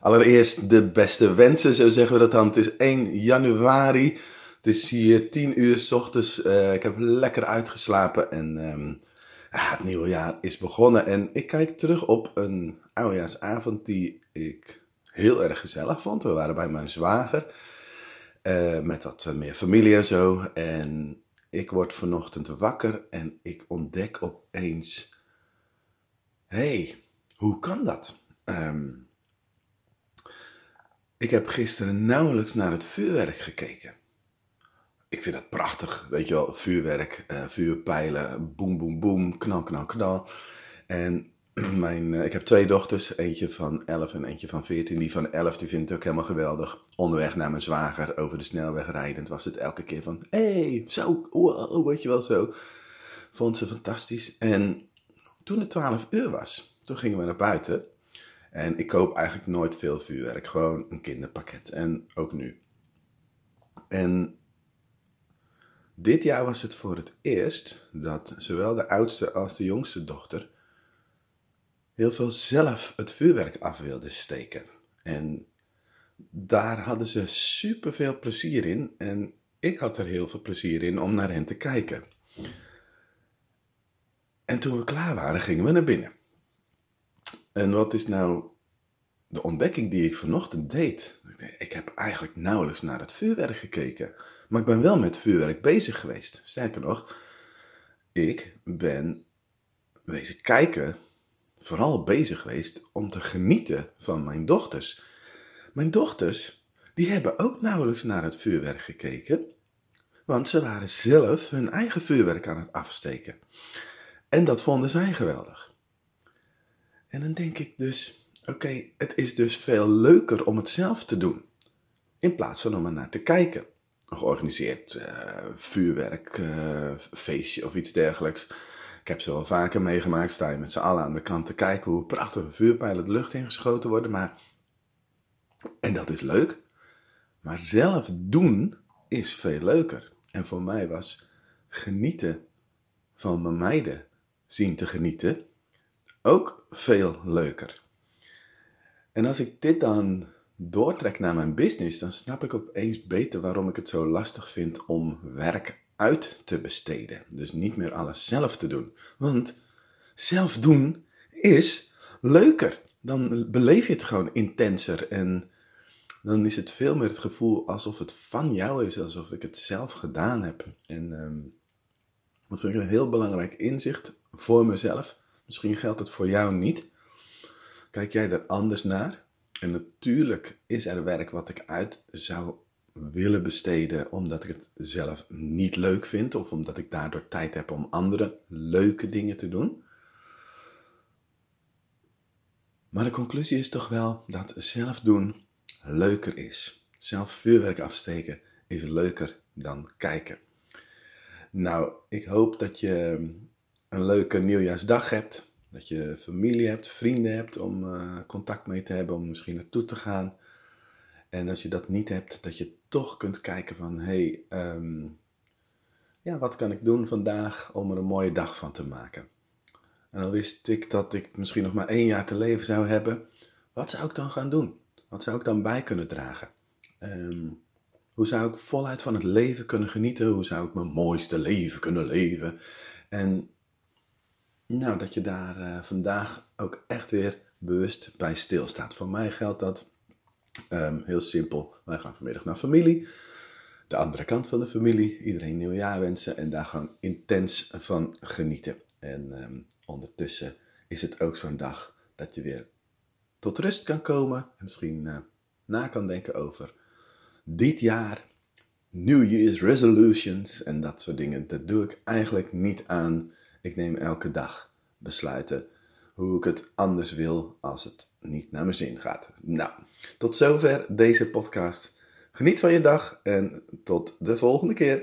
Allereerst de beste wensen, zo zeggen we dat dan. Het is 1 januari. Het is hier 10 uur s ochtends. Uh, ik heb lekker uitgeslapen en um, het nieuwe jaar is begonnen. En ik kijk terug op een oudejaarsavond die ik heel erg gezellig vond. We waren bij mijn zwager. Uh, met wat meer familie en zo. En ik word vanochtend wakker en ik ontdek opeens... hey, hoe kan dat? Um, ik heb gisteren nauwelijks naar het vuurwerk gekeken. Ik vind dat prachtig, weet je wel, vuurwerk, uh, vuurpijlen, boem, boem, boem, knal, knal, knal. En mijn, uh, ik heb twee dochters, eentje van 11 en eentje van 14. Die van 11 die vindt het ook helemaal geweldig. Onderweg naar mijn zwager, over de snelweg rijdend, was het elke keer van... Hey, zo, wow, weet je wel, zo. Vond ze fantastisch. En toen het 12 uur was, toen gingen we naar buiten... En ik koop eigenlijk nooit veel vuurwerk. Gewoon een kinderpakket. En ook nu. En dit jaar was het voor het eerst dat zowel de oudste als de jongste dochter heel veel zelf het vuurwerk af wilden steken. En daar hadden ze super veel plezier in. En ik had er heel veel plezier in om naar hen te kijken. En toen we klaar waren, gingen we naar binnen. En wat is nou de ontdekking die ik vanochtend deed? Ik heb eigenlijk nauwelijks naar het vuurwerk gekeken. Maar ik ben wel met vuurwerk bezig geweest. Sterker nog, ik ben wezen kijken, vooral bezig geweest om te genieten van mijn dochters. Mijn dochters, die hebben ook nauwelijks naar het vuurwerk gekeken. Want ze waren zelf hun eigen vuurwerk aan het afsteken. En dat vonden zij geweldig. En dan denk ik dus, oké, het is dus veel leuker om het zelf te doen. In plaats van om er naar te kijken. Een georganiseerd uh, vuurwerk, uh, feestje of iets dergelijks. Ik heb ze wel vaker meegemaakt. Sta je met z'n allen aan de kant te kijken hoe prachtige vuurpijlen de lucht ingeschoten worden. Maar, en dat is leuk. Maar zelf doen is veel leuker. En voor mij was genieten van mijn meiden zien te genieten ook veel leuker. En als ik dit dan doortrek naar mijn business, dan snap ik opeens beter waarom ik het zo lastig vind om werk uit te besteden. Dus niet meer alles zelf te doen. Want zelf doen is leuker. Dan beleef je het gewoon intenser en dan is het veel meer het gevoel alsof het van jou is, alsof ik het zelf gedaan heb. En um, dat vind ik een heel belangrijk inzicht voor mezelf. Misschien geldt het voor jou niet. Kijk jij er anders naar? En natuurlijk is er werk wat ik uit zou willen besteden omdat ik het zelf niet leuk vind of omdat ik daardoor tijd heb om andere leuke dingen te doen. Maar de conclusie is toch wel dat zelf doen leuker is. Zelf vuurwerk afsteken is leuker dan kijken. Nou, ik hoop dat je een leuke nieuwjaarsdag hebt. Dat je familie hebt, vrienden hebt om uh, contact mee te hebben, om misschien naartoe te gaan. En als je dat niet hebt, dat je toch kunt kijken van, hé, hey, um, ja, wat kan ik doen vandaag om er een mooie dag van te maken? En dan wist ik dat ik misschien nog maar één jaar te leven zou hebben. Wat zou ik dan gaan doen? Wat zou ik dan bij kunnen dragen? Um, hoe zou ik voluit van het leven kunnen genieten? Hoe zou ik mijn mooiste leven kunnen leven? En nou, dat je daar uh, vandaag ook echt weer bewust bij stilstaat. Voor mij geldt dat um, heel simpel. Wij gaan vanmiddag naar familie. De andere kant van de familie. Iedereen nieuwjaar wensen en daar gewoon intens van genieten. En um, ondertussen is het ook zo'n dag dat je weer tot rust kan komen. En misschien uh, na kan denken over dit jaar. New Year's resolutions en dat soort dingen. Dat doe ik eigenlijk niet aan ik neem elke dag besluiten hoe ik het anders wil als het niet naar mijn zin gaat. Nou, tot zover deze podcast. Geniet van je dag en tot de volgende keer.